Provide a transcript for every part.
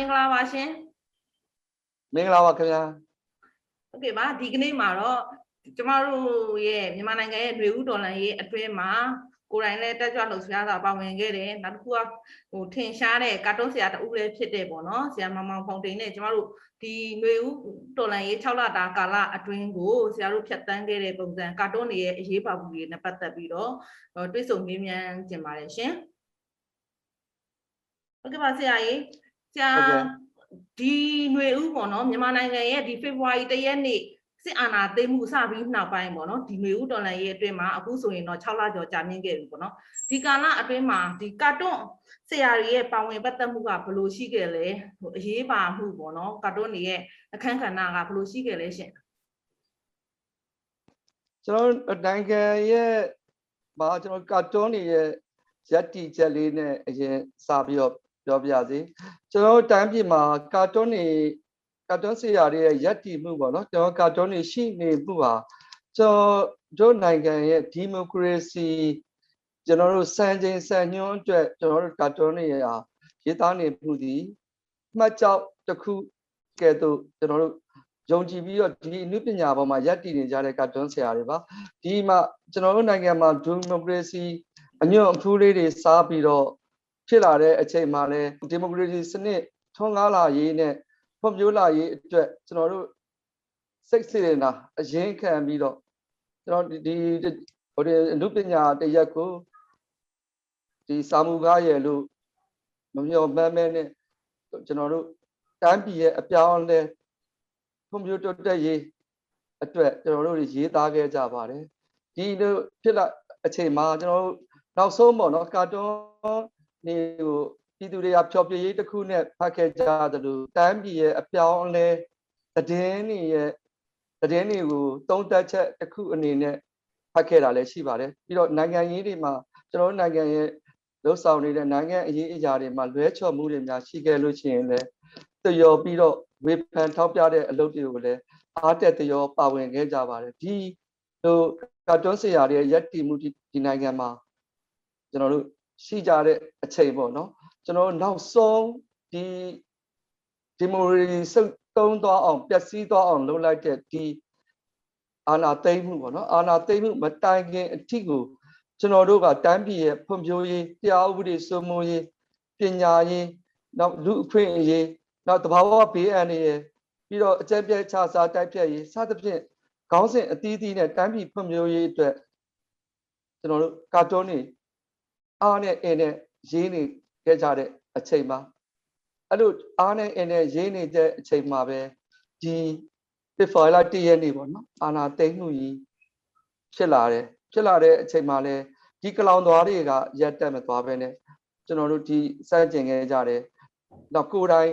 င်္ဂလာပါရှင်မင်္ဂလာပါခင်ဗျာဟုတ်ကဲ့ပါဒီကနေ့မှာတော့ ကျမတို့ရဲ့မြန်မာနိုင်ငံရဲ့ຫນွေဥဒေါ်လာရေးအတွင်းမှာကိုယ်တိုင်လည်းတက်ကြွလှုပ်ရှားတာပါဝင်ခဲ့တယ်နောက်တစ်ခုကဟိုထင်ရှားတဲ့ကာတွန်းဆရာတူလည်းဖြစ်တဲ့ပေါ့နော်ဆရာမောင်မောင်ဖောင်တိန်နဲ့ကျမတို့ဒီຫນွေဥဒေါ်လာရေး6လတာကာလအတွင်းကိုဆရာတို့ဖြတ်တန်းခဲ့တဲ့ပုံစံကာတွန်းတွေရဲ့အရေးပါမှုတွေနဲ့ပတ်သက်ပြီးတော့ဟိုတွေ့ဆုံမေးမြန်းကြင်ပါတယ်ရှင်ဟုတ်ကဲ့ပါဆရာကြီးဆရာ ဟုတ်ကဲ့ ဒီຫນွေဥပေါ့နော်မြန်မာနိုင်ငံရဲ့ဒီဖေဖော်ဝါရီတရက်နေ့ စစ်အာဏာသိမ်းမှုစပြီးနောက်ပိုင်းပေါ့နော်ဒီຫນွေဥတော်လှန်ရေးအတွင်းမှာအခုဆိုရင်တော့6လကျော်ကြာမြင့်ခဲ့ပြီပေါ့နော်ဒီကာလအတွင်းမှာဒီကာတွန်းဆရာတွေရဲ့ပါဝင်ပတ်သက်မှုကဘယ်လိုရှိခဲ့လဲဟိုအရေးပါမှုပေါ့နော်ကာတွန်းတွေရဲ့အခန်းကဏ္ဍကဘယ်လိုရှိခဲ့လဲရှင်ကျွန်တော်နိုင်ငံရဲ့ဘာကျွန်တော်ကာတွန်းတွေရဲ့ရက်တီချက်လေးနဲ့အရင်စပြီးတော့ပြောပြစီကျွန်တော်တို့တိုင်းပြည်မှာကာတွန်းတွေ ကာတွန်းဆရာတွေရဲ့ရက်တီမှုပေါ့နော်ကျွန်တော်ကာတွန်းတွေရှိနေမှုဟာကျွန်တော်တို့နိုင်ငံရဲ့ဒီမိုကရေစီကျွန်တော်တို့စံချိန်စံညွှန်းအတွက်ကျွန်တော်တို့ကာတွန်းတွေရာရေးသားနေမှုဒီမှတ်ကြောက်တစ်ခုကဲ့သို့ကျွန်တော်တို့ယုံကြည်ပြီးတော့ဒီအနုပညာပေါ်မှာရပ်တည်နေကြတဲ့ကာတွန်းဆရာတွေပါဒီမှာကျွန်တော်တို့နိုင်ငံမှာဒီမိုကရေစီအညွန့်အဖူးလေးတွေစားပြီးတော့ဖြစ်လာတဲ့အချိန်မှာလဲဒီမိုကရေစီစနစ်ထွန်းကားလာရေးနဲ့ ဖွံ့ဖြိုးလာရေးအတွက်ကျွန်တော်တို့စိတ်စေတနာအရင်ခံပြီးတော့ကျွန်တော်ဒီဒီဟိုဒီအနုပညာတစ်ရက်ကိုဒီစာမှုကားရဲ့လို့မမျှော်မှန်းမဲနဲ့ကျွန်တော်တို့တန်းပြည်ရဲ့အပြောင်းအလဲကွန်ပျူတာတက်ရေးအတွက်ကျွန်တော်တို့တွေရေးသားခဲ့ကြပါတယ်ဒီလိုဖြစ်လာအချိန်မှာကျွန်တော်တို့နောက်ဆုံးပေါ့နော်ကာတွန်းနေကို ပြည်သူတွေကဖျော်ဖြေရေးတစ်ခုနဲ့ဖတ်ခဲ့ကြသလိုတန်းပြည်ရဲ့အပြောင်းအလဲသတင်းတွေရဲ့သတင်းတွေကိုသုံးသပ်ချက်တစ်ခုအနေနဲ့ဖတ်ခဲ့တာလည်းရှိပါတယ်ပြီးတော့နိုင်ငံရေးတွေမှာကျွန်တော်တို့နိုင်ငံရဲ့လှုပ်ဆောင်နေတဲ့နိုင်ငံအရေးအရာတွေမှာလွဲချော်မှုတွေများရှိခဲ့လို့ရှိရင်လည်းတရောပြီးတော့ဝေဖန်ထောက်ပြတဲ့အလုပ်တွေကိုလည်းအားတက်တရောပါဝင်ခဲ့ကြပါတယ်ဒီလိုကာတွန်းဆရာတွေရဲ့ရက်တီမှုဒီဒီနိုင်ငံမှာကျွန်တော်တို့ရှိကြတဲ့အချိန်ပေါ့နော် ကျွန်တော်တို့နောက်ဆုံးဒီဒီမိုရီစုပ်တုံးသွားအောင်ပျက်စီးသွားအောင်လုပ်လိုက်တဲ့ဒီအာနာသိမ့်မှုပေါ့နော်အာနာသိမ့်မှုမတိုင်ခင်အထိကိုကျွန်တော်တို့ကတန်းပြည်ရဲ့ဖွံ့ဖြိုးရေးတရားဥပဒေစိုးမိုးရေးပညာရေးနောက်လူအခွင့်အရေးနောက်တဘာဝဘေးအန္တရာယ်ပြီးတော့အကြက်ပြက်ခြားစားတိုက်ဖြတ်ရေးစသဖြင့်ခေါင်းစဉ်အသီးသီးနဲ့တန်းပြည်ဖွံ့ဖြိုးရေးအတွက်ကျွန်တော်တို့ကာတွန်းတွေအားနဲ့အင်းနဲ့ရေးနေ ခဲ့ကြတဲ့အချိန်မှာအဲ့လိုအားနဲ့အင်းနဲ့ရေးနေတဲ့အချိန်မှာပဲဒီဖေဖော်ဝါရီလ၁ရက်နေ့ပေါ့နော်အာနာသိမ့်မှုကြီးဖြစ်လာတယ်ဖြစ်လာတဲ့အချိန်မှာလဲဒီကလောင်သွားတွေကရက်တက်မသွားပဲနဲ့ကျွန်တော်တို့ဒီစကြင်ခဲ့ကြတယ်နောက်ကိုယ်တိုင်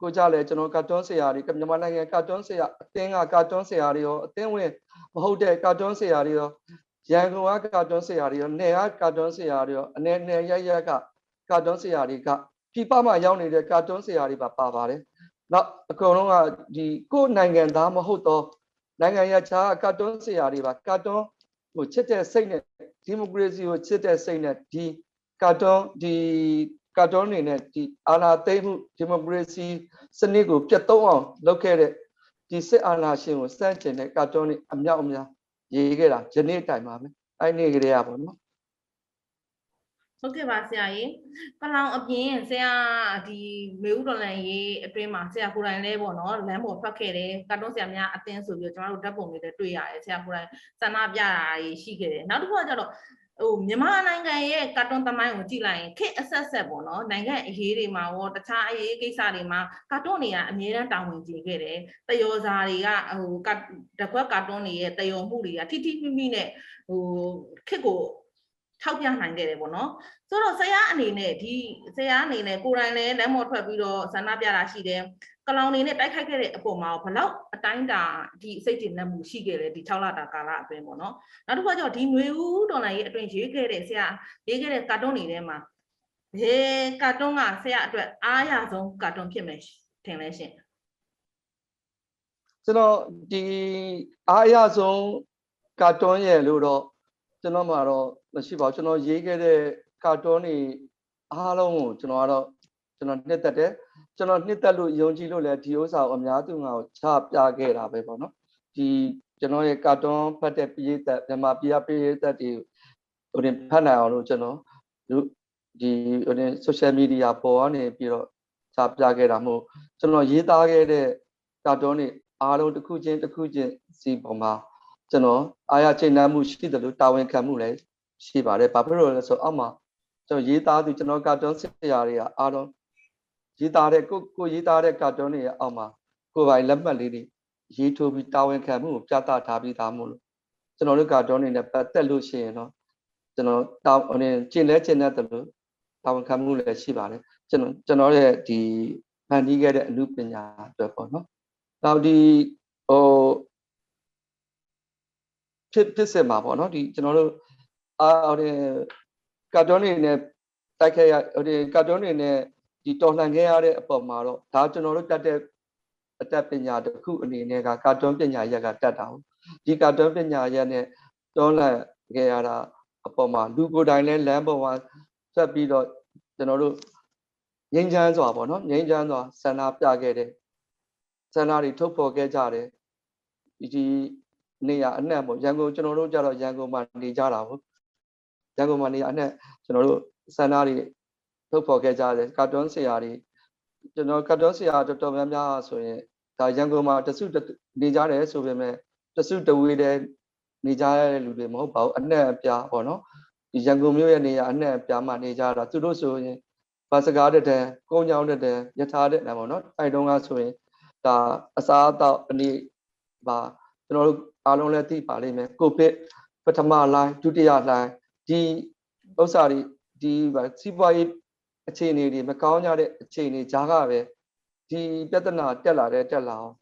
ကိုကြလဲကျွန်တော်ကာတွန်းဆရာတွေကမြန်မာနိုင်ငံကာတွန်းဆရာအသင်းကကာတွန်းဆရာတွေရောအသင်းဝင်မဟုတ်တဲ့ကာတွန်းဆရာတွေရောရန်ကုန်ကကာတွန်းဆရာတွေရောနယ်ကကာတွန်းဆရာတွေရောအနေနဲ့ရရက ကာတွန်းဆရာတွေကပြပမှာရောက်နေတဲ့ကာတွန်းဆရာတွေပါပါပါတယ်။နောက်အကုန်လုံးကဒီကိုယ်နိုင်ငံသားမဟုတ်တော့နိုင်ငံရခြားကာတွန်းဆရာတွေပါကာတွန်းဟိုချစ်တဲ့စိတ်နဲ့ဒီမိုကရေစီကိုချစ်တဲ့စိတ်နဲ့ဒီကာတွန်းဒီကာတွန်းနေနဲ့ဒီအာဏာသိမ်းမှုဒီမိုကရေစီစနစ်ကိုပြတ်သုံးအောင်လုပ်ခဲ့တဲ့ဒီစစ်အာဏာရှင်ကိုစန့်ကျင်တဲ့ကာတွန်းတွေအမြောက်အများရေးခဲ့တာယနေ့တိုင်ပါမယ်အဲ့နေ့ကလေးရပါတော့ ဟုတ်ကဲ့ပါဆရာကြီးကလောင်အပြင်ဆရာဒီမေဦးတော်လန်ရေးအတွင်းမှာဆရာကိုယ်တိုင်လဲပေါ့နော်လမ်းပေါ်ထွက်ခဲ့တယ်ကာတွန်းဆရာများအသင်းဆိုပြီးတော့ကျွန်တော်တို့ဓာတ်ပုံတွေလည်းတွေ့ရတယ်ဆရာကိုယ်တိုင်စန္ဒပြတာတွေရှိခဲ့တယ်နောက်တစ်ခုကကျတော့ဟိုမြန်မာနိုင်ငံရဲ့ကာတွန်းသမိုင်းကိုကြည့်လိုက်ရင်ခေတ်အဆက်ဆက်ပေါ့နော်နိုင်ငံအရေးတွေမှာရောတခြားအရေးကိစ္စတွေမှာကာတွန်းတွေကအများအားတာဝန်ကျခဲ့တယ်တယောစာတွေကဟိုကတကွက်ကာတွန်းတွေရဲ့တယောမှုတွေကထိထိမိမိနဲ့ဟိုခေတ်ကို ထောက်ပြနိုင်ခဲ့တယ်ပေါ့နော်ဆိုတော့ဆရာအနေနဲ့ဒီဆရာအနေနဲ့ကိုယ်တိုင်လည်းလမ်းပေါ်ထွက်ပြီးတော့ဆန္ဒပြတာရှိတယ်ကလောင်နေနဲ့တိုက်ခိုက်ခဲ့တဲ့အပေါ်မှာဘလောက်အတိုင်းတာဒီစိတ်တည်နှက်မှုရှိခဲ့လဲဒီ6လတာကာလအတွင်းပေါ့နော်နောက်တစ်ခါကျတော့ဒီຫນွေဦးတော်လိုင်းရဲ့အတွင်းရေးခဲ့တဲ့ဆရာရေးခဲ့တဲ့ကာတွန်းတွေထဲမှာဘယ်ကာတွန်းကဆရာအတွက်အားရဆုံးကာတွန်းဖြစ်မယ်ထင်လဲရှင်ကျွန်တော်ဒီအားအရဆုံးကာတွန်းရဲ့လို့တော့ ကျွန်တော်မှာတော့မရှိပါဘူးကျွန်တော်ရေးခဲ့တဲ့ကာတွန်းတွေအားလုံးကိုကျွန်တော်ကတော့ကျွန်တော်နှစ်သက်တယ်ကျွန်တော်နှစ်သက်လို့ယုံကြည်လို့လည်းဒီဥစ္စာကိုအများသူငါကိုချပြခဲ့တာပဲပေါ့နော်ဒီကျွန်တော်ရဲ့ကာတွန်းဖတ်တဲ့ပြည်သက်မြန်မာပြည်ပပြည်သက်တွေဟိုတင်ဖတ်နိုင်အောင်လို့ကျွန်တော်ဒီဟိုတင် social media ပေါ်ကနေပြီးတော့ချပြခဲ့တာမို့ကျွန်တော်ရေးသားခဲ့တဲ့ကာတွန်းတွေအားလုံးတစ်ခုချင်းတစ်ခုချင်းစီပေါ်မှာ ကျွန်တော်အားရချိန်နှံမှုရှိတယ်လို့တာဝန်ခံမှုလည်းရှိပါတယ်ဘာဖြစ်လို့လဲဆိုအောက်မှာကျွန်တော်ရေးသားသူကျွန်တော်ကာတွန်းဆရာတွေကအားလုံးရေးသားတဲ့ကိုကိုရေးသားတဲ့ကာတွန်းတွေရဲ့အောက်မှာကိုယ်ပိုင်လက်မှတ်လေးတွေရေးထိုးပြီးတာဝန်ခံမှုကိုပြသထားပြီးသားမို့လို့ကျွန်တော်တို့ကာတွန်းတွေနဲ့ပတ်သက်လို့ရှိရင်တော့ကျွန်တော်တာဟိုနေကျင့်လဲကျင့်တတ်တယ်လို့တာဝန်ခံမှုလည်းရှိပါတယ်ကျွန်တော်ကျွန်တော်ရဲ့ဒီဖန်တီးခဲ့တဲ့အမှုပညာအတွက်ပေါ့နော်နောက်ဒီဟို ဖြစ်ဖြစ်စင်မှာပေါ့နော်ဒီကျွန်တော်တို့အာဟိုဒီကာတွန်းတွေနဲ့တိုက်ခဲ့ရဟိုဒီကာတွန်းတွေနဲ့ဒီတော်လှန်ခဲ့ရတဲ့အပေါ်မှာတော့ဒါကျွန်တော်တို့တတ်တဲ့အတတ်ပညာတစ်ခုအနေနဲ့ကကာတွန်းပညာရက်ကတတ်တာဟုတ်ဒီကာတွန်းပညာရက်နဲ့တော်လှန်ခဲ့ရတာအပေါ်မှာလူကိုယ်တိုင်လဲလမ်းပေါ်မှာဆက်ပြီးတော့ကျွန်တော်တို့ငြိမ်းချမ်းစွာပေါ့နော်ငြိမ်းချမ်းစွာဆန္ဒပြခဲ့တဲ့ဆန္ဒတွေထုတ်ဖော်ခဲ့ကြတယ်ဒီဒီ နေရအနှံ့ပေါ့ရန်ကုန်ကျွန်တော်တို့ကြတော့ရန်ကုန်မှာနေကြတာပေါ့ရန်ကုန်မှာနေရအနှံ့ကျွန်တော်တို့ဆန္ဒတွေထုတ်ဖော်ခဲ့ကြတယ်ကာတွန်းဆရာတွေကျွန်တော်ကာတွန်းဆရာတော်တော်များများဆိုရင်ဒါရန်ကုန်မှာတစုတနေကြတယ်ဆိုပေမဲ့တစုတဝေးတဲ့နေကြရတဲ့လူတွေမဟုတ်ပါဘူးအနှံ့အပြားပေါ့နော်ဒီရန်ကုန်မြို့ရဲ့နေရအနှံ့အပြားမှာနေကြတာသူတို့ဆိုရင်ဘာစကားတဲ့တဲ့ကုန်းချောင်းတဲ့တဲ့ယထာတဲ့နဲ့ပေါ့နော်အဲ့တုန်းကဆိုရင်ဒါအစားအသောက်အနည်းပါ ကျွန်တော်တို့အားလုံးလည်းသိပါလိမ့်မယ်ကိုဗစ်ပထမလိုင်းဒုတိယလိုင်းဒီဥစ္စာတွေဒီစီးပွားရေးအခြေအနေတွေမကောင်းကြတဲ့အခြေအနေကြားကပဲဒီပြဿနာတက်လာတဲ့တက်လာအောင်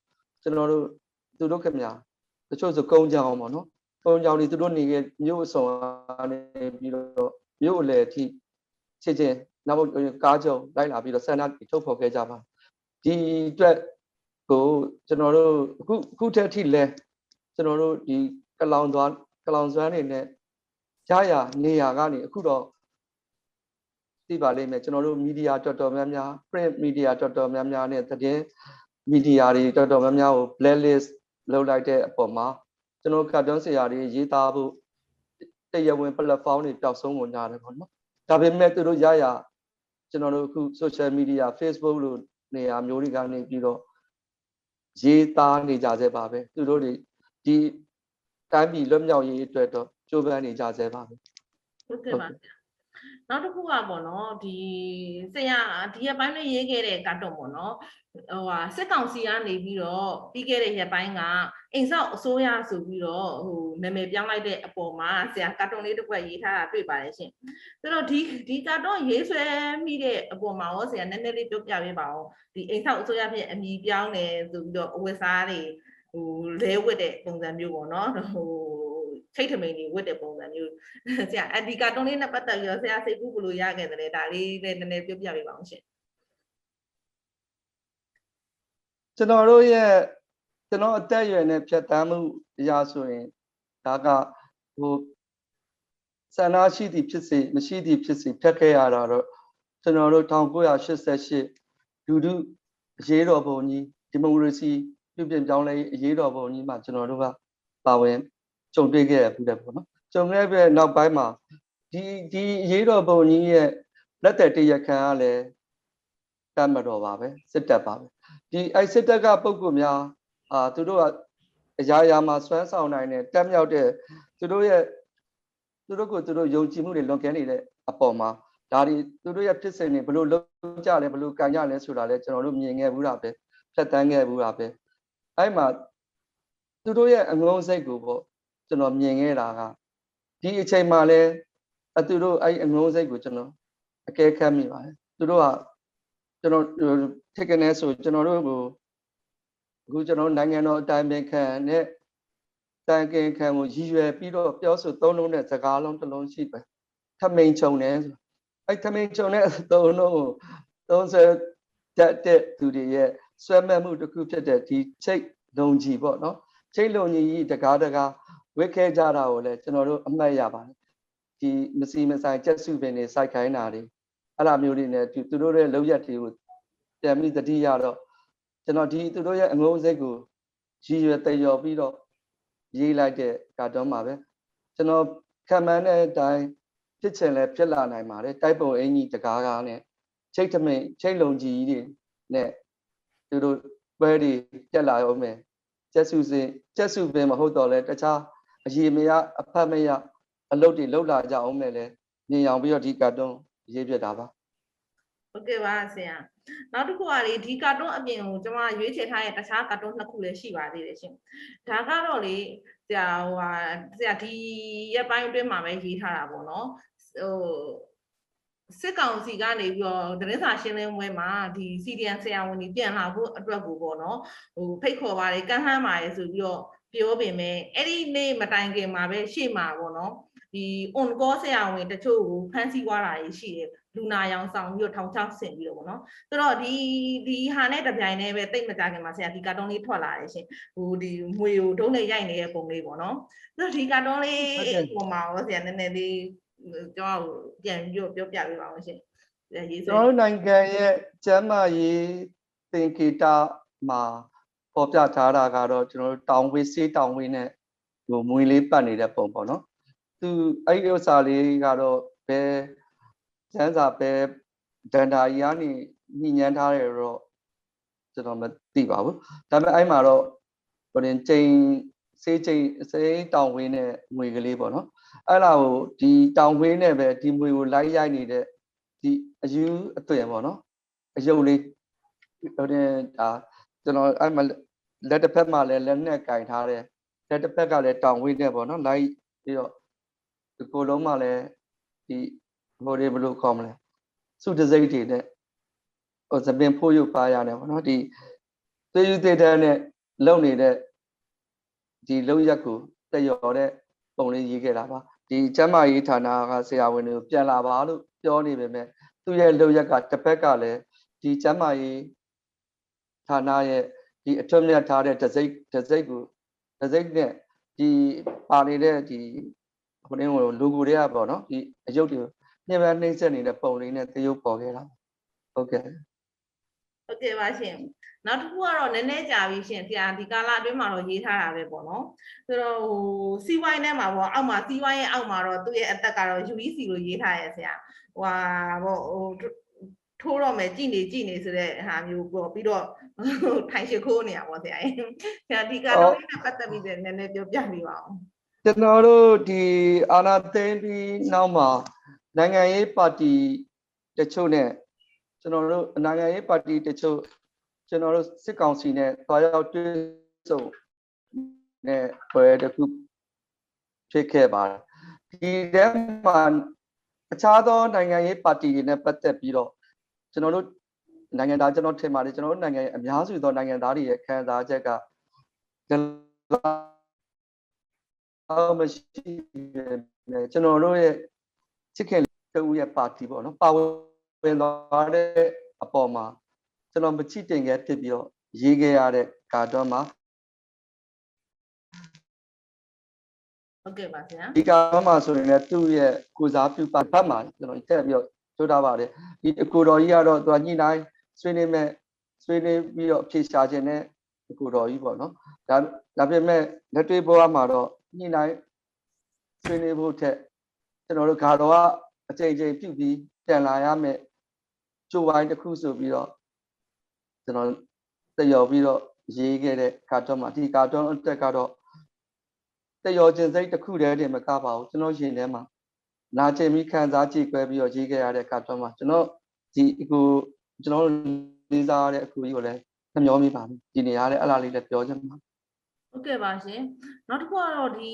ကျွန်တော်တို့သူတို့ခင်ဗျာတချို့ဆိုကုန်းကြောင်ပေါ့နော်ကုန်းကြောင်တွေသူတို့နေခဲ့မြို့အစုံကနေပြီးတော့မြို့အလယ်အထိချစ်ချင်းနောက်ကားကြုံလိုက်လာပြီးတော့ဆန္ဒထုတ်ဖော်ခဲ့ကြပါဒီအတွက်ကိုကျွန်တော်တို့အခုအခုထက်ထိလဲ ကျွန်တော်တို့ဒီကလောင်သွားကလောင်စွမ်းနေနဲ့ရရနေရကနေအခုတော့သိပါလိမ့်မယ်ကျွန်တော်တို့မီဒီယာတော်တော်များများ print media တော်တော်များများနဲ့သတင်းမီဒီယာတွေတော်တော်များများကို blacklist လုပ်လိုက်တဲ့အပေါ်မှာကျွန်တော်ကတ်တွန်းဆရာတွေရေးသားဖို့တရားဝင် platform တွေပျောက်ဆုံးကုန်ကြတယ်ပေါ့နော်ဒါပေမဲ့သူတို့ရရကျွန်တော်တို့အခု social media Facebook လို့နေရာမျိုးတွေကနေပြီးတော့ရေးသားနေကြသေးပါပဲသူတို့တွေ ဒီတိုင်းပြည်လွတ်မြောက်ရေးအတွက်တော့ကြိုးပမ်းနေကြသေးပါပဲဟုတ်ကဲ့ပါဆရာနောက်တစ်ခုကပေါ့နော်ဒီဆရာဒီရက်ပိုင်းလေးရေးခဲ့တဲ့ကာတွန်းပေါ့နော်ဟိုဟာစစ်ကောင်စီကနေပြီးတော့ပြီးခဲ့တဲ့ရက်ပိုင်းကအိမ်ဆောက်အစိုးရဆိုပြီးတော့ဟိုနာမည်ပြောင်းလိုက်တဲ့အပေါ်မှာဆရာကာတွန်းလေးတစ်ခွက်ရေးထားတာတွေ့ပါတယ်ရှင်ဆိုတော့ဒီဒီကာတွန်းရေးဆွဲမိတဲ့အပေါ်မှာရောဆရာနည်းနည်းလေးပြောပြပေးပါဦးဒီအိမ်ဆောက်အစိုးရဖြစ်အမည်ပြောင်းတယ်ဆိုပြီးတော့အဝတ်စားတွေ ဟိုလဲဝတ်တဲ့ပုံစံမျိုးပေါ့နော်ဟိုချိတ်ထမိန်တွေဝတ်တဲ့ပုံစံမျိုးဆရာအဒီကာတွန်းလေးနဲ့ပတ်သက်ပြီးတော့ဆရာစိတ်ကူးဘယ်လိုရခဲ့တယ်လဲဒါလေးလည်းနည်းနည်းပြောပြပေးပါအောင်ရှင်ကျွန်တော်တို့ရဲ့ကျွန်တော်အသက်အရွယ်နဲ့ဖြတ်တန်းမှုအရာဆိုရင်ဒါကဟိုဆန္ဒရှိသည်ဖြစ်စေမရှိသည်ဖြစ်စေဖြတ်ခဲ့ရတာတော့ကျွန်တော်တို့1988ဒူဒူအရေးတော်ပုံကြီးဒီမိုကရေစီ ပြုပြင်ပြောင်းလဲရေးအရေးတော်ပုံကြီးမှာကျွန်တော်တို့ကပါဝင်ကြုံတွေ့ခဲ့ရဘူးတယ်ပေါ့နော်ကြုံခဲ့ပြီးနောက်ပိုင်းမှာဒီဒီအရေးတော်ပုံကြီးရဲ့လက်သက်တရခံကလည်းတတ်မတော်ပါပဲစစ်တပ်ပါပဲဒီအိုက်စစ်တက်ကပုံကူများအာသူတို့ကအရာရာမှာစွမ်းဆောင်နိုင်တဲ့တက်မြောက်တဲ့သူတို့ရဲ့သူတို့ကိုသူတို့ယုံကြည်မှုတွေလွန်ကဲနေတဲ့အပေါ်မှာဒါဒီသူတို့ရဲ့ဖြစ်စဉ်တွေဘယ်လိုလုပ်ကြလဲဘယ်လိုကန်ကြလဲဆိုတာလဲကျွန်တော်တို့မြင်ခဲ့ဘူးတာပဲဖြတ်တန်းခဲ့ဘူးတာပဲ အဲ့မှာသူတို့ရဲ့အငုံစိတ်ကိုပေါ့ကျွန်တော်မြင်ခဲ့တာကဒီအချိန်မှာလဲအသူတို့အဲ့အငုံစိတ်ကိုကျွန်တော်အကဲခတ်မိပါတယ်သူတို့ကကျွန်တော်ထိကနေဆိုကျွန်တော်တို့ကိုအခုကျွန်တော်နိုင်ငံတော်အတိုင်ပင်ခံနဲ့တန်ကင်ခံကိုရည်ရွယ်ပြီးတော့ပြောဆိုသုံးလုံးတဲ့စကားလုံးတစ်လုံးရှိပဲထမိန်ချုံတယ်ဆိုအဲ့ထမိန်ချုံတဲ့သုံးလုံးကို30တက်တဲ့သူတွေရဲ့ ဆွဲမဲ့မှုတစ်ခုဖြစ်တဲ့ဒီချိတ်လုံကြီးပေါ့နော်ချိတ်လုံကြီးတကားတကားဝစ်ခဲကြတာကိုလည်းကျွန်တော်တို့အမှတ်ရပါတယ်ဒီမစီမဆိုင်ကျက်စုပင်တွေစိုက်ခိုင်းတာတွေအဲ့လိုမျိုးတွေနဲ့သူသူတို့ရဲ့လောက်ရက်တွေကိုပြန်ပြီးတတိရတော့ကျွန်တော်ဒီသူတို့ရဲ့အငုံစိတ်ကိုရည်ရွယ်တည်ရော်ပြီးတော့ရေးလိုက်တဲ့ကာတွန်းမှာပဲကျွန်တော်ခံမှန်းတဲ့အတိုင်းဖြစ်ချင်လဲဖြစ်လာနိုင်ပါတယ်တိုက်ပုံအင်ကြီးတကားကားနဲ့ချိတ်ထမိန်ချိတ်လုံကြီးတွေနဲ့ သူတို့ပွဲတွေတက်လာအောင်မယ်ကျက်စုစင်ကျက်စုပင်မဟုတ်တော့လဲတခြားအရေးမရအဖတ်မရအလုပ်တွေလုပ်လာကြအောင်မယ်လဲမြင်အောင်ပြီးတော့ဒီကာတွန်းရေးပြတာပါဟုတ်ကဲ့ပါဆရာနောက်တစ်ခုကလေဒီကာတွန်းအပြင်ကိုကျွန်မရွေးချယ်ထားတဲ့တခြားကာတွန်းနှစ်ခုလည်းရှိပါသေးတယ်ရှင်ဒါကတော့လေဆရာဟိုဟာဆရာဒီရက်ပိုင်းအတွင်းမှာပဲရေးထားတာပေါ့နော်ဟို စစ်ကောင်စီကနေပြီးတော့သတင်းစာရှင်းလင်းပွဲမှာဒီ CDN ဆရာဝန်ကြီးပြန်လာဖို့အတွက်ကိုပေါ့နော်ဟိုဖိတ်ခေါ်ပါတယ်ကန့်ဟန်းပါတယ်ဆိုပြီးတော့ပြောပေမဲ့အဲ့ဒီနေ့မတိုင်ခင်မှာပဲရှေ့မှာပေါ့နော်ဒီ on call ဆရာဝန်တချို့ကိုဖမ်းဆီးသွားတာရှိတယ် လူနာရောင်ဆောင်ပြီးတော့ထောင်ချောက်ဆင်ပြီးတော့ပေါ့နော်ဆိုတော့ဒီဒီဟာနဲ့တပြိုင်တည်းပဲတိတ်မကြခင်မှာဆရာဒီကာတွန်းလေးထွက်လာတယ်ရှင်ဟိုဒီငွေကိုဒုံးနဲ့ရိုက်နေတဲ့ပုံလေးပေါ့နော်ဆိုတော့ဒီကာတွန်းလေးပုံမှာရောဆရာနည်းနည်းလေးကျွန်တော်ပြန်ပြီးတော့ပြောပြပေးပါဦးရှင်ဆရာရေးကျွန်ဆွဲတော်တို့နိုင်ငံရဲ့ကျမ်းမာရေးသင်္ကေတမှာပေါ်ပြထားတာကတော့ကျွန်တော်တို့တောင်ဝေးစေးတောင်ဝေးနဲ့ဟိုမွေလေးပတ်နေတဲ့ပုံပေါ့နော်သူအဲ့ဒီဥစ္စာလေးကတော့ဘယ် ကျမ်းစာပဲဒန္တာကြီးကနေညှိညမ်းထားတယ်တော့ကျွန်တော်မသိပါဘူးဒါပေမဲ့အဲ့မှာတော့ဟိုတင်ချိန်စေးချိန်စေးတောင်ဝေးနဲ့ငွေကလေးပေါ့နော်အဲ့လာကိုဒီတောင်ဝေးနဲ့ပဲဒီငွေကိုလိုက်ရိုက်နေတဲ့ဒီအယူအသွင်ပေါ့နော်အယုတ်လေးဟိုတဲ့ဒါကျွန်တော်အဲ့မှာလက်တစ်ဖက်မှာလည်းလက်နဲ့ကင်ထားတယ်လက်တစ်ဖက်ကလည်းတောင်ဝိနဲ့ပေါ့နော်လိုက်ပြီးတော့ဒီကိုယ်လုံးမှာလည်းဒီ ဟိုတွေဘယ်လိုခေါ်မလဲစုတစိမ့်တွေနဲ့ဟိုသပင်ဖို့ရုပ်ပါရတယ်ပေါ့နော်ဒီသေယူသေးတဲ့နဲ့လုံနေတဲ့ဒီလုံရက်ကိုတက်ရော်တဲ့ပုံလေးရေးခဲ့တာပါဒီကျမ်းမာရေးဌာနကဆရာဝန်တွေကိုပြန်လာပါလို့ပြောနေပေမဲ့သူ့ရဲ့လုံရက်ကတစ်ဖက်ကလည်းဒီကျမ်းမာရေးဌာနရဲ့ဒီအထွတ်မြတ်ထားတဲ့ဒစိတ်ဒစိတ်ကိုဒစိတ်နဲ့ဒီပါနေတဲ့ဒီဟိုတင်းကိုလူကိုတွေကပေါ့နော်ဒီအယုတ်တွေ ညှက်ပန်းနှိမ့်ဆက်နေတဲ့ပုံလေးနဲ့တရုပ်ပေါ်ခဲ့တာဟုတ်ကဲ့ဟုတ်ကဲ့ပါရှင်နောက်တစ်ခုကတော့နည်းနည်းကြာပြီရှင်ဆရာဒီကာလအတွင်းမှာတော့ရေးထားတာပဲပေါ့နော်ဆိုတော့ဟိုစီဝိုင်းထဲမှာပေါ့အောက်မှာစီဝိုင်းရဲ့အောက်မှာတော့သူ့ရဲ့အသက်ကတော့ UEC လို့ရေးထားရဲ့ဆရာဟိုဟာပေါ့ဟိုထိုးတော့မယ်ကြည်နေကြည်နေဆိုတဲ့ဟာမျိုးပေါ့ပြီးတော့ထိုင်ရှိခိုးနေရပါဆရာဆရာဒီကာတော့လေးနဲ့ပတ်သက်ပြီးလည်းနည်းနည်းပြောပြပေးပါဦးကျွန်တော်တို့ဒီအာနာသိန်းပြီးနောက်မှာ နိုင်ငံရေးပါတီတချို့နဲ့ကျွန်တော်တို့နိုင်ငံရေးပါတီတချို့ကျွန်တော်တို့စစ်ကောင်စီနဲ့တွားရောက်တွေ့ဆုံနဲ့ပွဲတစ်ခုဖြစ်ခဲ့ပါတယ်ဒီထဲမှာအခြားသောနိုင်ငံရေးပါတီတွေနဲ့ပတ်သက်ပြီးတော့ကျွန်တော်တို့နိုင်ငံသားကျွန်တော်ထင်ပါတယ်ကျွန်တော်တို့နိုင်ငံရဲ့အများစုသောနိုင်ငံသားတွေရဲ့ခံစားချက်ကဒီလောက်အော်မရှိနဲ့ကျွန်တော်တို့ရဲ့ ချစ်ခင်တူရဲ့ပါတီပေါ့နော်ပါဝင်သွားတဲ့အပေါ်မှာကျွန်တော်မချစ်တင်ခဲ့ဖြစ်ပြီးတော့ရေးခဲ့ရတဲ့ကာတွန်းမှာဟုတ်ကဲ့ပါဆရာဒီကာတွန်းမှာဆိုရင်လည်းသူ့ရဲ့ကိုစားပြုပါဘတ်မှာကျွန်တော်တက်ပြီးတော့ထိုးထားပါတယ်ဒီအကိုတော်ကြီးကတော့သူကညှိနှိုင်းဆွေးနွေးမဲ့ဆွေးနွေးပြီးတော့အဖြေရှာခြင်းနဲ့အကိုတော်ကြီးပေါ့နော်ဒါဒါပေမဲ့လက်တွေ့ဘဝမှာတော့ညှိနှိုင်းဆွေးနွေးဖို့ထက် ကျွန်တော်တို့ဂါတော်ကအချိန်ချင်းပြုတ်ပြီးပြန်လာရမယ်ကြိုးဝိုင်းတစ်ခုဆိုပြီးတော့ကျွန်တော်တယော်ပြီးတော့ရေးခဲ့တဲ့ကာတွန်းမှာဒီကာတွန်းအတက်ကတော့တယော်ခြင်းစိတ်တစ်ခုတည်းတည်းမကပါဘူးကျွန်တော်ရှင်ထဲမှာနာကျင်ပြီးခံစားကြည့်ခွဲပြီးတော့ရေးခဲ့ရတဲ့ကာတွန်းမှာကျွန်တော်ဒီအခုကျွန်တော်လေးစားရတဲ့အကူကြီးကိုလည်းနှမျောမိပါပြီဒီနေရာနဲ့အဲ့လားလေးလည်းပြောချင်ပါ ဟုတ်ဟုတ်ကဲ့ပါရှင်နောက်တစ်ခုကတော့ဒီ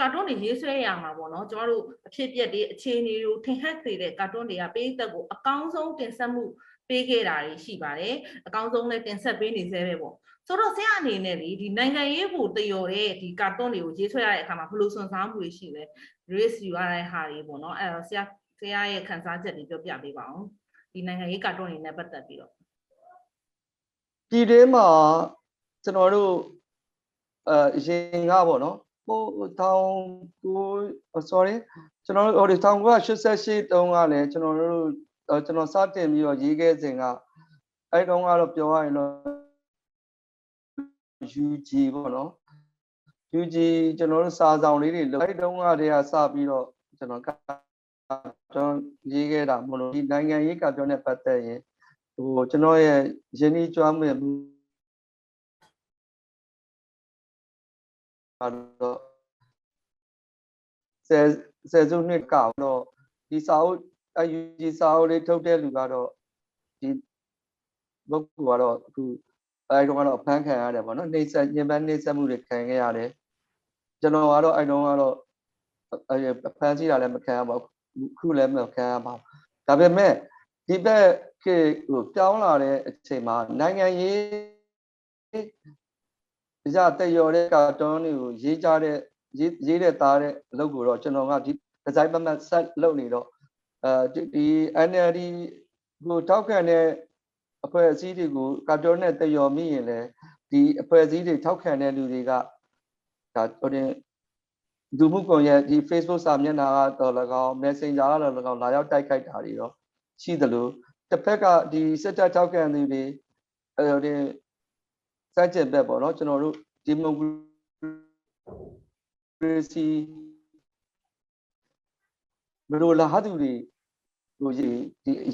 ကာတွန်းတွေရေးဆွဲရမှာပေါ့နော်ကျမတို့အဖြစ်အပျက်တွေအခြေအနေတွေကိုထင်ဟပ်စေတဲ့ကာတွန်းတွေကပေးသက်ကိုအကောင်းဆုံးတင်ဆက်မှုပေးခဲ့တာတွေရှိပါတယ်အကောင်းဆုံးလည်းတင်ဆက်ပေးနေသေးပဲပေါ့ဆိုတော့ဆရာအနေနဲ့လေဒီနိုင်ငံရေးကိုတယော်တဲ့ဒီကာတွန်းတွေကိုရေးဆွဲရတဲ့အခါမှာဘယ်လိုစွမ်းစားမှုတွေရှိလဲ race ယူရတဲ့ဟာတွေပေါ့နော်အဲ့တော့ဆရာဆရာရဲ့ခန်းစားချက်တွေပြောပြပေးပါအောင်ဒီနိုင်ငံရေးကာတွန်းတွေနဲ့ပတ်သက်ပြီးတော့ပြည်တွင်းမှာကျွန်တော်တို့ အဲအရင်ကပေါ့နော်ဟိုတောင်ကို sorry ကျွန်တော်တို့ဟိုဒီ1988တုန်းကလည်းကျွန်တော်တို့အဲကျွန်တော်စတင်ပြီးတော့ရေးခဲ့စဉ်ကအဲ့တုန်းကတော့ပြောရရင်တော့ UG ပေါ့နော် UG ကျွန်တော်တို့စာဆောင်လေးတွေလုပ်အဲ့တုန်းကတည်းကစပြီးတော့ကျွန်တော်ကကျွန်ရေးခဲ့တာမလို့ဒီနိုင်ငံရေးကပြောနဲ့ပတ်သက်ရင်ဟိုကျွန်တော်ရဲ့ယင်းဤကြွားမှု တော့ဆယ်ဆယ်စုနှစ်ကတော့ဒီစာအုပ်အယူကြီးစာအုပ်လေးထုတ်တဲ့လူကတော့ဒီပုဂ္ဂိုလ်ကတော့အခုအဲတုန်းကတော့ဖမ်းခံရတယ်ပေါ့နော်နှိမ့်ဆက်ညင်ပန်းနှိမ့်ဆက်မှုတွေခံခဲ့ရတယ်ကျွန်တော်ကတော့အဲတုန်းကတော့အဲဖမ်းဆီးတာလည်းမခံရပါဘူးခုလည်းမခံရပါဘူးဒါပေမဲ့ဒီဘက်ခေတ်ဟိုပြောင်းလာတဲ့အချိန်မှာနိုင်ငံရေး ဒီကြတက်ရော်တဲ့ကာတွန်းတွေကိုရေးကြတဲ့ရေးရေးတဲ့သားတဲ့အလုပ်ကိုတော့ကျွန်တော်ကဒီဒီဇိုင်းမမတ်ဆက်လုပ်နေတော့အဲဒီဒီ NLD ကိုထောက်ခံတဲ့အဖွဲ့အစည်းတွေကိုကာတွန်းနဲ့တက်ရော်မိရင်လည်းဒီအဖွဲ့အစည်းတွေထောက်ခံတဲ့လူတွေကဒါဟိုတင်ဒုမှုကွန်ရက်ဒီ Facebook စာမျက်နှာကတော့၎င်း Messenger ကတော့၎င်းလာရောက်တိုက်ခိုက်တာတွေတော့ရှိသလိုတစ်ဖက်ကဒီစစ်တပ်ထောက်ခံသူတွေအဲဒီ စัจကျင်ဘက်ပေါ့နော်ကျွန်တော်တို့ဒီမိုကရေစီဘယ်လိုလာဟာသူတွေဟိုဒီ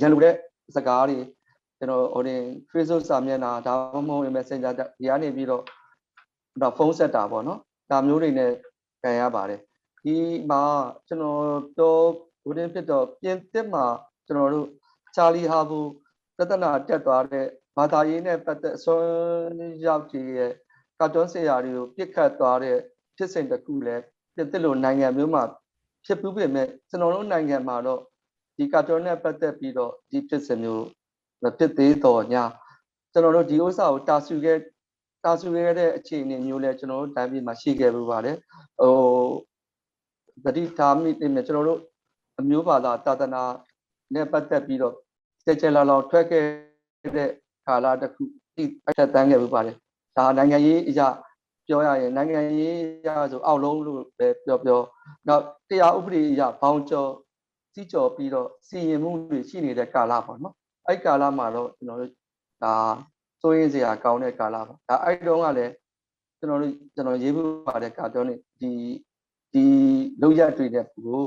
ရန်လိုတဲ့စကားတွေကျွန်တော်ဟိုတင် Facebook စာမျက်နှာဒါမှမဟုတ် Messenger ဒီကနေပြီးတော့တော့ဖုန်းဆက်တာပေါ့နော်ဒါမျိုးတွေနဲ့ခံရပါတယ်ဒီမှာကျွန်တော်တော့ဟိုတင်ဖြစ်တော့ပြင်သစ်မှာကျွန်တော်တို့ချာလီဟာဘူပြဿနာတက်သွားတဲ့ ဘာသာရေးနဲ့ပတ်သက်အစွန်းရောက်ကြီးရဲ့ကာတွန်းဆရာတွေကိုပြစ်ခတ်သွားတဲ့ဖြစ်စဉ်တစ်ခုလည်းပြင်သစ်လိုနိုင်ငံမျိုးမှာဖြစ်ပူးပေမဲ့ကျွန်တော်တို့နိုင်ငံမှာတော့ဒီကာတွန်းနဲ့ပတ်သက်ပြီးတော့ဒီဖြစ်စဉ်မျိုးမဖြစ်သေးတော့ညာကျွန်တော်တို့ဒီဥစ္စာကိုတာဆူခဲ့တာဆူခဲ့တဲ့အခြေအနေမျိုးလဲကျွန်တော်တို့တိုင်းပြည်မှာရှိခဲ့ပူပါတယ်ဟိုတတိထားမိနေကျွန်တော်တို့အမျိုးဘာသာတာသနာနဲ့ပတ်သက်ပြီးတော့ကြဲကြဲလောင်လောင်ထွက်ခဲ့တဲ့ ကာလတစ်ခုဒီအထက်တန်းခဲ့ပူပါတယ်ဒါနိုင်ငံရေးအရာပြောရရင်နိုင်ငံရေးအရာဆိုအောက်လုံးလို့ပဲပြောပြောနောက်တရားဥပဒေအရာဘောင်ကျော်စီးကျော်ပြီးတော့စီရင်မှုတွေရှိနေတဲ့ကာလပေါ့နော်အဲ့ကာလမှာတော့ကျွန်တော်တို့ဒါစိုးရင်စရာကောင်းတဲ့ကာလပါဒါအဲ့တုန်းကလည်းကျွန်တော်တို့ကျွန်တော်ရေးဖို့ပါတဲ့ကာတွန်းတွေဒီဒီလောက်ရတွေ့တဲ့ကို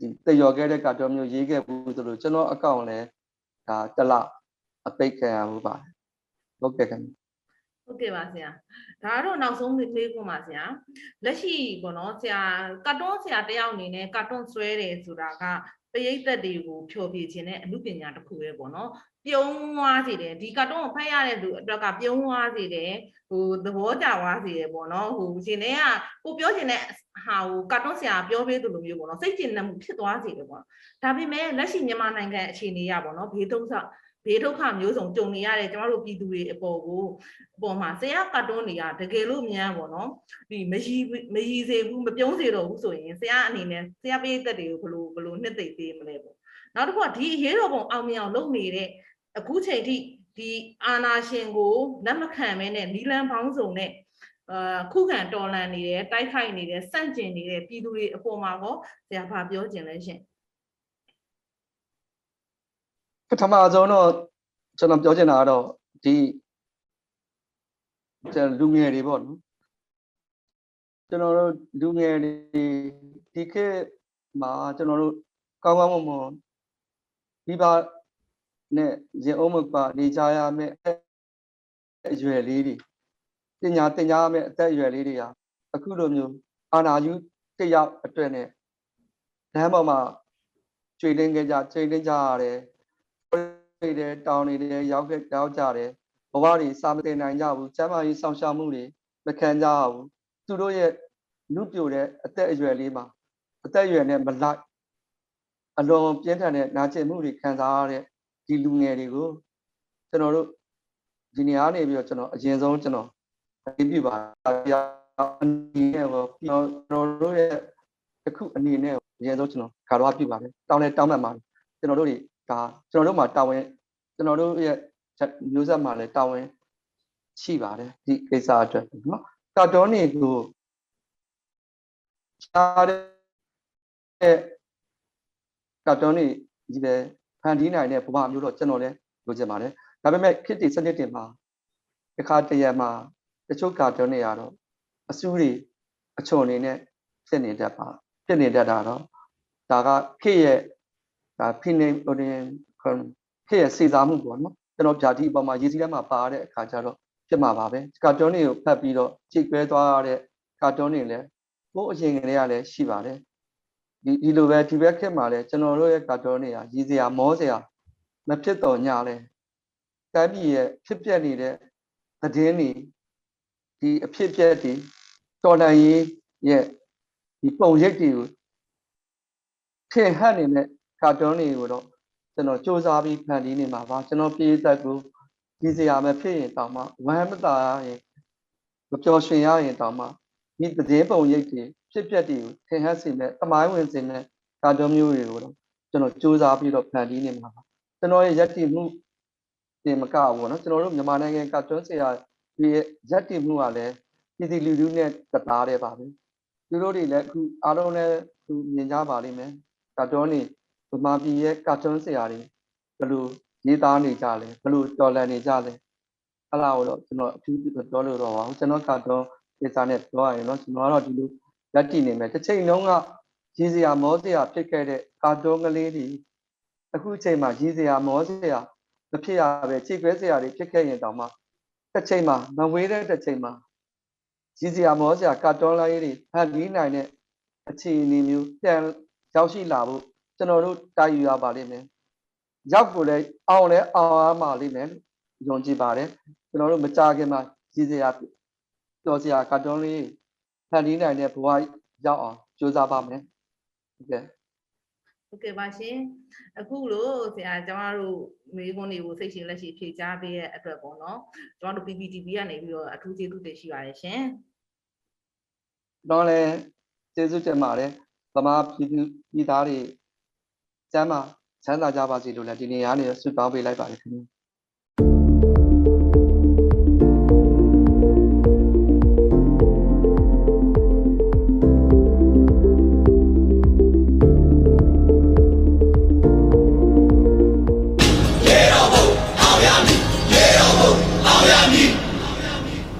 ဒီတရော်ခဲ့တဲ့ကာတွန်းမျိုးရေးခဲ့ဘူးဆိုလို့ကျွန်တော်အကောင့်လည်းဒါတလ အပိတ်ခံရမှုပါတယ်ဟုတ်ကဲ့ခင်ဗျဟုတ်ကဲ့ပါဆရာဒါကတော့နောက်ဆုံးမေးခွန်းပါဆရာလက်ရှိပေါ့နော်ဆရာကာတွန်းဆရာတယောက်အနေနဲ့ကာတွန်းဆွဲတယ်ဆိုတာကပရိသတ်တွေကိုဖြောပြခြင်းနဲ့အမှုပညာတစ်ခုပဲပေါ့နော်ပြုံးသွားစေတယ်ဒီကာတွန်းကိုဖတ်ရတဲ့သူအတွက်ကပြုံးသွားစေတယ်ဟိုသဘောကျသွားစေတယ်ပေါ့နော်ဟိုရှင်တွေကကိုပြောချင်တဲ့ဟာကိုကာတွန်းဆရာပြောပေးသူလိုမျိုးပေါ့နော်စိတ်ကျဉ်နှံမှုဖြစ်သွားစေတယ်ပေါ့ဒါပေမဲ့လက်ရှိမြန်မာနိုင်ငံအခြေအနေရပေါ့နော်ဘေးဒုက္ခ ဘေးဒုက္ခမျိုးစုံကြုံနေရတဲ့ကျမတို့ပြည်သူတွေအပေါ်ကိုအပေါ်မှာဆရာကတ်တွန်းတွေကတကယ်လို့မြန်ပေါ့နော်ဒီမရီမရီစေဘူးမပြုံးစေတော့ဘူးဆိုရင်ဆရာအနေနဲ့ဆရာပေးသက်တွေကိုဘယ်လိုဘယ်လိုနှစ်သိမ့်ပေးမလဲပေါ့နောက်တစ်ခုကဒီအရေးတော်ပုံအောင်မြင်အောင်လုပ်နေတဲ့အခုချိန်ထိဒီအာနာရှင်ကိုလက်မခံမဲနဲ့နီလန်ပေါင်းစုံနဲ့အာခုခံတော်လန်နေတယ်တိုက်ခိုက်နေတယ်စန့်ကျင်နေတဲ့ပြည်သူတွေအပေါ်မှာကောဆရာဘာပြောချင်လဲရှင် ပထမဆုံးတော့ကျွန်တော်ပြောချင်တာကတော့ဒီလူငယ်တွေပေါ့နော်ကျွန်တော်တို့လူငယ်တွေဒီခေတ်မှာကျွန်တော်တို့ကောင်းကောင်းမွန်မွန်ဒီပါနဲ့ရင်အုံးမပါနေကြရမယ်အရွယ်လေးတွေပညာသင်ကြားရမယ်အသက်အရွယ်လေးတွေဟာအခုလိုမျိုးအာနာယူတစ်ယောက်အတွက်နဲ့လမ်းပေါ်မှာကျွေလင်းခဲ့ကြကျွေလင်းကြရတယ် နေတယ်တောင်းနေတယ်ရောက်ခဲ့ရောက်ကြတယ်ဘဝတွေစာမတင်နိုင်ကြဘူးကျမ်းမာရေးဆောင်ရှောက်မှုတွေမခံကြရဘူးသူတို့ရဲ့လူပြိုတဲ့အသက်အရွယ်လေးမှာအသက်အရွယ်နဲ့မလိုက်အလွန်ပြင်းထန်တဲ့နာကျင်မှုတွေခံစားရတဲ့ဒီလူငယ်တွေကိုကျွန်တော်တို့ဒီနေရာနေပြီးတော့ကျွန်တော်အရင်ဆုံးကျွန်တော်အပြည့်ပါပြအနေနဲ့ပေါ့ကျွန်တော်တို့ရဲ့တစ်ခုအနေနဲ့အရင်ဆုံးကျွန်တော်ခါတော့ပြပါတယ်တောင်းလဲတောင်းမှတ်ပါတယ်ကျွန်တော်တို့တွေ ဒါကျွန်တော်တို့မှာတာဝန်ကျွန်တော်တို့ရဲ့မျိုးဆက်မှာလည်းတာဝန်ရှိပါတယ်ဒီကိစ္စအတွက်နော်ကာတွန်းတွေကိုရှားတဲ့ကာတွန်းတွေဒီပဲဖန်တီးနိုင်တဲ့ဘဝမျိုးတော့ကျွန်တော်လည်းလိုချင်ပါတယ်ဒါပေမဲ့ခစ်တီစနစ်တင်မှာတစ်ခါတရံမှာတချို့ကာတွန်းတွေကတော့အစူးတွေအချုံနေနဲ့ဖြစ်နေတတ်ပါဖြစ်နေတတ်တာတော့ဒါကခေတ်ရဲ့ ဒါဖိနေဟိုတင်ခေတ်ရဲ့စေစားမှုပေါ့နော်ကျွန်တော်ဓာတိအပေါ်မှာရည်စည်းထဲမှာပါတဲ့အခါကျတော့ဖြစ်မှာပါပဲကာတွန်းတွေကိုဖတ်ပြီးတော့ကြိတ်ကွဲသွားရတဲ့ကာတွန်းတွေလည်းဘိုးအရင်ကလေးကလည်းရှိပါတယ်ဒီဒီလိုပဲဒီဘက်ခေတ်မှာလည်းကျွန်တော်တို့ရဲ့ကာတွန်းတွေကရည်စရာမောစရာမဖြစ်တော့ညလဲတိုင်းပြည်ရဲ့ဖြစ်ပျက်နေတဲ့သတင်းတွေဒီအဖြစ်ပျက်တွေတော်လှန်ရေးရဲ့ဒီပုံရိပ်တွေကိုထင်ဟပ်နေတဲ့ ကာတွန်းတွေကိုတော့ကျွန်တော်စ조사ပြီးဖန်တီးနေမှာပါကျွန်တော်ပြည်သက်ကိုဒီစရာမဖြစ်ရင်တောင်မှဝမ်းမသာရရင်မပျော်ရွှင်ရရင်တောင်မှဒီသတင်းပုံရိပ်တွေဖြစ်ပျက်တွေကိုထင်ဟပ်စေမဲ့တမိုင်းဝင်စေမဲ့ကာတွန်းမျိုးတွေကိုတော့ကျွန်တော်စ조사ပြီးတော့ဖန်တီးနေမှာပါကျွန်တော်ရဲ့ယက်တီမှုတင်မကဘူးပေါ့နော်ကျွန်တော်တို့မြန်မာနိုင်ငံကာတွန်းဆရာဒီယက်တီမှုကလည်းပြည်သူလူထုနဲ့တသားတည်းပါပဲသူတို့တွေလည်းအခုအားလုံးလည်းသူမြင်ကြပါလိမ့်မယ်ကာတွန်းနေ ဗမာပြည်ရဲ့ကာတွန်းဆရာတွေဘယ်လိုရေးသားနေကြလဲဘယ်လိုတော်လန်နေကြလဲအဲ့ဒါကိုတော့ကျွန်တော်အထူးပြောလို့တော့ပါဘူးကျွန်တော်ကာတွန်းဒေသနဲ့ပြောရရင်တော့ကျွန်တော်ကတော့ဒီလိုလက်တည်နေမယ်တစ်ချိန်လုံးကရည်စရာမောစရာဖြစ်ခဲ့တဲ့ကာတွန်းကလေးတွေအခုချိန်မှာရည်စရာမောစရာမဖြစ်ရပဲခြေခွဲစရာတွေဖြစ်ခဲ့ရင်တောင်မှတစ်ချိန်မှာမဝေးတဲ့တစ်ချိန်မှာရည်စရာမောစရာကာတွန်းလေးတွေဖန်တီးနိုင်တဲ့အခြေအနေမျိုးပြန်ရောက်ရှိလာဖို့ ကျွန်တော်တို့တာယူရပါလိမ့်မယ်ရောက်ကိုလည်းအောင်လဲအောင်ရပါလိမ့်မယ်ယုံကြည်ပါတယ်ကျွန်တော်တို့မကြခင်မှာရည်စရာတော်စရာကာတွန်းလေးဖန်တီးနိုင်တဲ့ဘဝရောက်အောင်ကြိုးစားပါမယ်ဟုတ်ကဲ့ဟုတ်ကဲ့ပါရှင်အခုလို့ဆရာကျမတို့မေးခွန်းတွေကိုစိတ်ရှင်လက်ရှိဖြေကြားပေးတဲ့အတွက်ပေါ့နော်ကျမတို့ PPTV ကနေပြီးတော့အထူးကျေးဇူးတင်ရှိပါတယ်ရှင်တော့လည်းကျေးဇူးတင်ပါတယ်ဗမာပြည်သူပြည်သားတွေ ကျမ်းမာချမ်းသာကြပါစေလို့လည်းဒီနေရာနေဆုတောင်းပေးလိုက်ပါတယ်ခင်ဗျာ